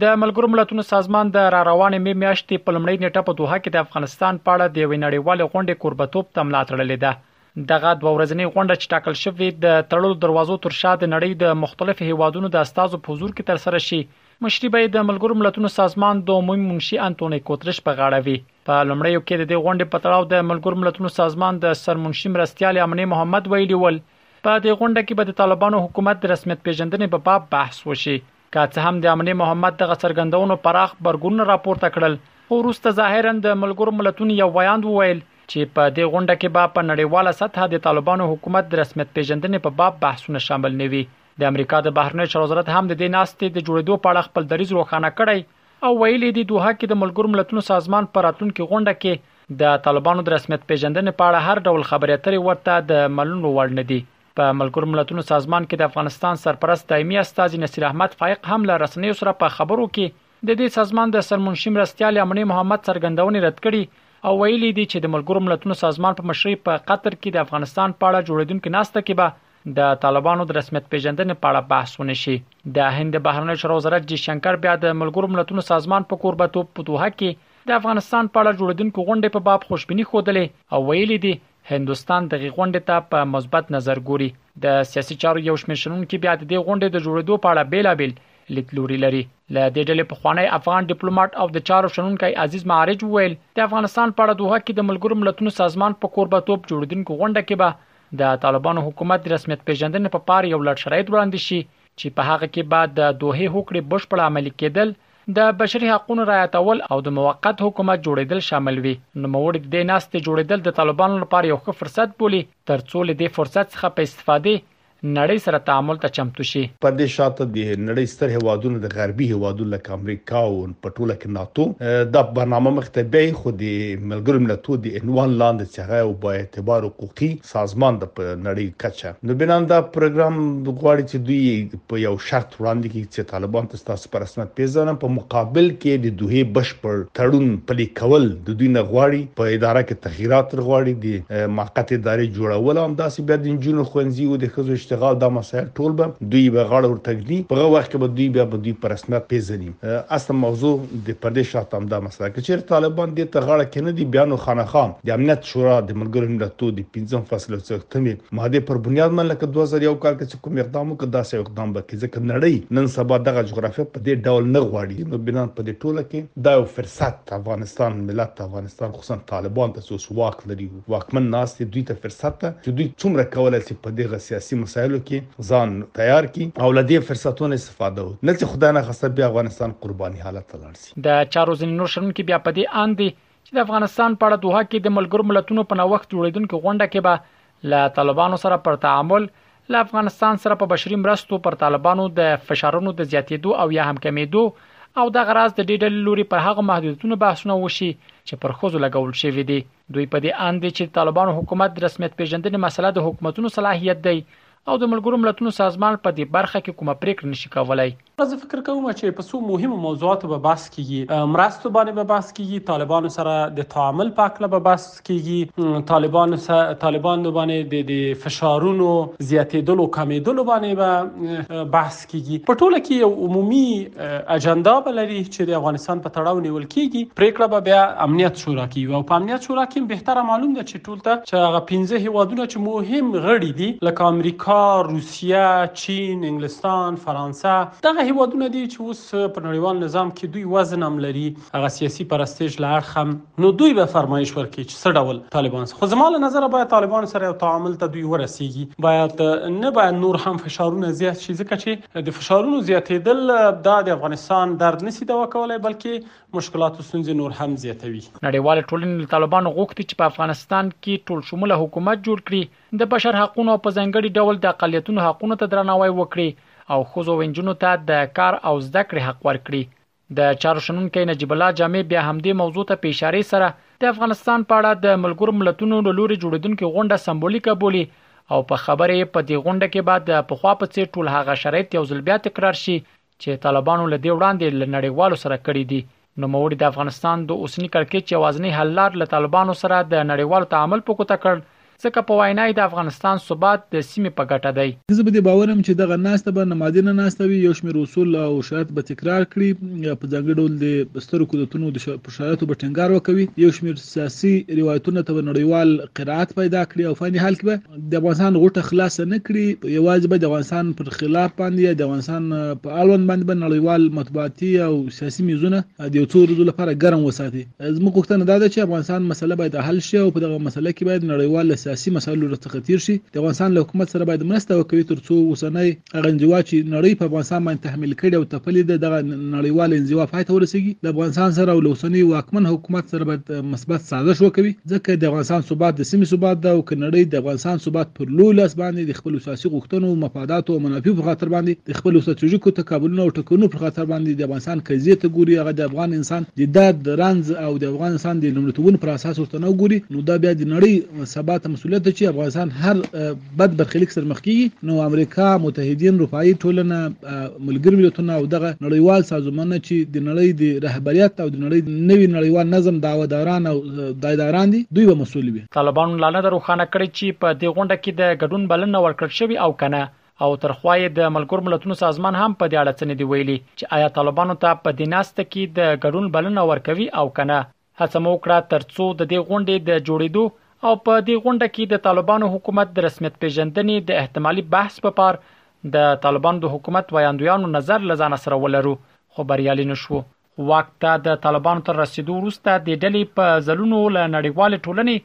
د ملګرو ملتونو سازمان د را روانې می میاشتې په لومړۍ نیټه په دوحه کې د افغانستان په اړه د یوې نړیوالې غونډې کوربتوب ته ملا تړلې ده دغه دوه ورځنۍ غونډه چې ټاکل شوې د تړلو دروازو تر شا د نړۍ د مختلفو هیوادونو د استادو په حضور کې تر سره شي مشري به د ملګرو ملتونو سازمان د عمومي منشي انټونی کوترش په غاړه وي په لومړیو کې د دې غونډې په تړاو د ملګرو ملتونو سازمان د سرمنشي مرستيال امنه محمد ویلي ول په دې غونډه کې به د طالبانو حکومت د رسمیت پیژندنې په باب بحث وشي که څه هم د امنیه محمد دغه څرګندونو پراخ برګون راپورته کړل خو وروسته ظاهرا د ملګرو ملتونو یو ویاند وویل چې په دې غونډه کې به په نړیواله سطح د طالبانو حکومت د رسمیت پیژندنې په باب بحثونه شامل نه وي د امریکا د بهرنیو چارو وزارت هم د دې ناستې د جوړېدو په اړه خپل دریځ روښانه کړی او ویلي دی دوه کې د ملګرو ملتونو سازمان پر راتلونکي غونډه کې د طالبانو د رسمیت پیژندنې په اړه هر ډول خبرې اترې ورته د ملونو وړ نه دي په ملګرو ملتونو سازمان کې د افغانستان سرپرست دایمي استاذ نصیر احمد فائق هم له رسنیو سره په خبرو کې د دې سازمان د سرمنشي مرستيال امني محمد څرګندونې رد کړي او ویلي دي چې د ملګرو ملتونو سازمان په مشرۍ په قطر کې د افغانستان په اړه جوړیدونکو ناسته کې به د طالبانو د رسمیت پیژندنې په اړه بحث ونشي د هند بهرنیو چارو وزارت جی شنکر بیا د ملګرو ملتونو سازمان په کوربتوب په دوحه کې د افغانستان په اړه جوړیدونکو غونډې په باب خوشبيني خوده او ویلي دي هندوستان دغې غونډې ته په مثبت نظر ګوري. د سیاسي چارو یو شمېر شنونکي بیا د دې غونډې د جوړېدو په اړه بېلابېل لیدلوري لري. له دې ډلې پخوانی افغان ډیپلوماټ او د چارو شنونکی عزیز معارج وویل، د افغانستان په اړه دوحه کې د ملګرو ملتونو سازمان په کوربهتوب جوړېدونکې غونډه کې به د طالبانو حکومت د رسمیت پېژندنې په پار یو لړ شرایط وړاندې شي چې په هغه کې به د دوه هوکړې بشپړ عملي کېدل د بشري حقوقو رعایتول او د موقت حکومت جوړیدل شامل وي نو موري د دې ناستې جوړیدل د طالبانو لپاره یو ښه فرصت بولی ترڅو له دې فرصت څخه په استفادې نړۍ سره تعامل ته چمتو شي. پر دې شاته د نړۍ ستر هېوادونه د غربي هېوادونو لکه امریکا او په ټوله کې ناتو دا برنامه مخ ته بیایي خو د ملګرو ملتو د عنوان لاندې چې هغه یو با اعتبار حقوقي سازمان ده په نړی کچه نو بنان دا پروګرام غواړی چه دوی یی په یو شرط وړاندی کړی چه طالبان ته ستاسو په رسمیت پیژنم په مقابل کی د دوحی بشپړ تړون پلی کول د دوی نه غواړی په اداره کی تغیرات تر غواړی د موقت اداری جوړول او همداسی بیا د نجونو ښونځی او د ښځو اشتغال دا مسایل ټول به دوی به غاړه ورته ږدی په هغه وخت کی به دوی بیا به دوی په رسمیت پیژنی. اصلا موضوع د پردې شاته همدا مسله که چېرې طالبان دې ته غاړه کېنږدي بیا نو خانخا د امنیت شورا د ملګرو ملتو د پنځم فصل او څلوېښتمې مادې پر بنیاد من لکه دوه زره یو کال کې چې کوم اقدام وکړ داسې یو اقدام به کړي ځکه نړۍ نن سبا دغه جغرافیه په دې ډول نه غواړي نو بناً په دې ټوله کې دا یو فرصت افغانستان ملت افغانستان خصوصاً طالبان ته چې اوس واک لري واکمن ناست دی دوی ته فرصت ده چې دوی څومره کولای شي په دغه سیاسي مسایلو کې ځان تیار کړي او له دې فرصتو نه استفاده وکړي نه چې خدای نخواسته بیا افغانستان قرباني حالت ته لاړ شي. د چارو ځینې نور شنونکي بیا په دې اند دي چې د افغانستان په اړه دوحه کې د ملګرو ملتونو په نوښت جوړېدونکې غونډه کې به له طالبانو سره پر تعامل، له افغانستان سره په بشري مرستو، پر طالبانو د فشارونو د زیاتېدو او یا هم کمېدو او دغه راز د دې ډلې لوري پر هغو محدودیتونو بحثونه وشي چې پر ښځو لګول شوي دي. دوی په دې اند دي چې طالبانو حکومت د رسمیت پیژندنې مسله د حکومتونو صلاحیت دی او د ملګرو ملتونو سازمان په دې برخه کې کومه پریکړه نشي کولای زه فکر کوم چې په څو مهمو موضوعاتو به بحث کیږي مرستو باندې به بحث کیږي طالبانو سره د تعامل په اړه به بحث کیږي طالبانو سره طالبانو باندې د فشارونو زیاتېدلو کمیدلو باندې به بحث کیږي په ټوله کې یو عمومي اجندا به لري چې د افغانستان په تړاو نیول کیږي پریکړه به بیا امنیت شورا کې او په امنیت شورا کې بهتره معلوم ده چې ټول ته چې هغه 15 هیوادونه چې مهم غړي دي لکه امریکا روسیه چین انګلستان فرانسه دغه هیوادونه دي چې اوس په نړیوال نظام کې دوی وزن هم لري هغه سیاسی پرستیژ له اړخه نو دوی به فرمایش ورکړي چې څه ډول طالبان سره خو زما له نظره باید طالبان سره یو تعامل ته دوی ورسیږي باید نه باید نور هم فشارونه زیات شي ځکه چې د فشارونو زیاتیدل دا د افغانستان درد نسی دوا کولای بلکې مشکلات او ستونزې نور هم زیاتوي نړیوال ټولنې له طالبانو غوښتي چې په افغانستان کې ټول شموله حکومت جوړ کړي د بشر حقوقو په ځنګړي ډول د اقلیتونو حقوقو ته درناوی وکړي او خزو ونجونو ته د کار او زده کړې حق ورکړي د چارو شنونکی نجیب الله جامع بیا همدې موضوع ته په اشاره سره د افغانستان په اړه د ملګرو ملتونو له لوري جوړیدونکې غونډه سمبولیکه بولی او په خبره یې په دې غونډه کې به د پخوا په څیر ټول هغه شرایط یو ځل بیا تکرار شي چې طالبانو له دې وړاندې له نړیوالو سره کړی دي نو موري د افغانستان د اوسنی کړکېچ یوازنی حل لار له طالبانو سره د نړیوالو تعامل په کوته کړ ځکه په وینا یې د افغانستان ثبات د سیمې په ګټه دی. زه په دې باور یم چې دغه ناسته به نمادینه ناسته وي، یو شمېر اصول او شرایط به تکرار کړي، په ځانګړي ډول د سترو قدرتونو پر شرایطو به ټینګار وکوي، یو شمېر سیاسي روایتونه ته به نړیوال قرائت پیدا کړي او فاني حال کې به د افغانستان غوټه خلاصه نه کړي، یوازې به د افغانستان پر خلاف باندې یا د افغانستان په اړوند باندې به نړیوال مطبوعاتي او سیاسي میزونه د یو څو ورځو لپاره ګرم وساتي. زموږ غوښتنه دا ده چې افغانستان مسله باید حل شي او په دغه مسله کې باید نړیوال له سیاسي مسایلو څخه تیر شي د افغانستان له حکومت سره باید مرسته وکوي ترڅو اوسنۍ هغه انزوا چې نړۍ په افغانستان باندې تحمیل کړې او تپلې ده دغه نړیواله انزوا پای ته ورسیږي له افغانستان سره او له اوسنۍ واکمن حکومت سره باید مثبت سازش وکوي ځکه د افغانستان ثبات د سیمې ثبات ده او که نړۍ د افغانستان ثبات پر لوی لاس باندې د خپلو سیاسي غوښتنو مفاداتو او منافعو پر خاطر باندې د خپلو ستراتیژیکو تقابلونو او ټکرونو پر خاطر باندې د افغانستان قضیې ته ګوري، هغه د افغان انسان د درد، رنځ او د افغان انسان د لومړیتوبونو پر اساس ورته نه ګوري، نو دا بیا د نړۍ سبا ته مسوولیت دی چې افغانستان هر بد برخلیک سره مخ کېږي، نو امریکا، متحدین، اروپايي ټولنه، ملګري ملتونه او دغه نړیوال سازمانونه چې د نړۍ د رهبریت او د نړۍ د نوي نړیوال نظم دعواداران او دایداران دي دوی به مسول وي طالبانو لا نه ده روښانه کړې چې په دې غونډه کې د ګډون بلنه ورکړل شوې او که نه او تر خوا یې د ملګرو ملتونو سازمان هم په دې اړه څه نه دي ویلي چې ایا طالبانو ته په دې ناسته کې د ګډون بلنه ورکوي او که نه. هڅه مو وکړه ترڅو د دې غونډې د جوړېدو او په دې غونډه کې د طالبانو حکومت د رسمیت پیژندنې د احتمالي بحث په پار د طالبانو د حکومت ویاندویانو نظر لزان سره ولرو خو بریالي نشو واک ته د طالبانو تر رسیدو وروسته د ډلې په ځلونو له نړیوال ټولنې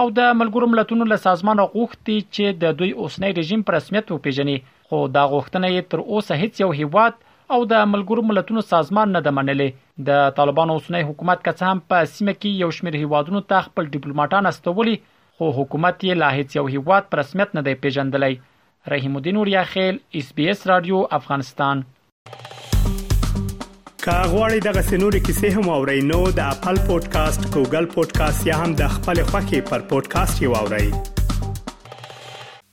او د ملګرو ملتونو له سازمان غوښتي چې د دوی اوسنۍ رژیم پر رسمیت وپیژني خو دا غوښتنه یې تر اوسه هیڅ یو هیواد او د ملګرو ملتونو سازمان نه ده منلې د طالبانو اوسنی حکومت که څه هم په سیمه کې یو شمېر هیوادونو ته خپل ډیپلوماټان استولي خو حکومت یې لا هیڅ یو هیواد په رسمیت نه دی پیژندلی رحیم الدین وریاخیل اس بي اس رادیو افغانستان که غواړئ دغه سنوري کیسې هم او رینو د خپل پودکاسټ ګوګل پودکاسټ یا هم د خپل خاكي پر پودکاسټ یو اورئ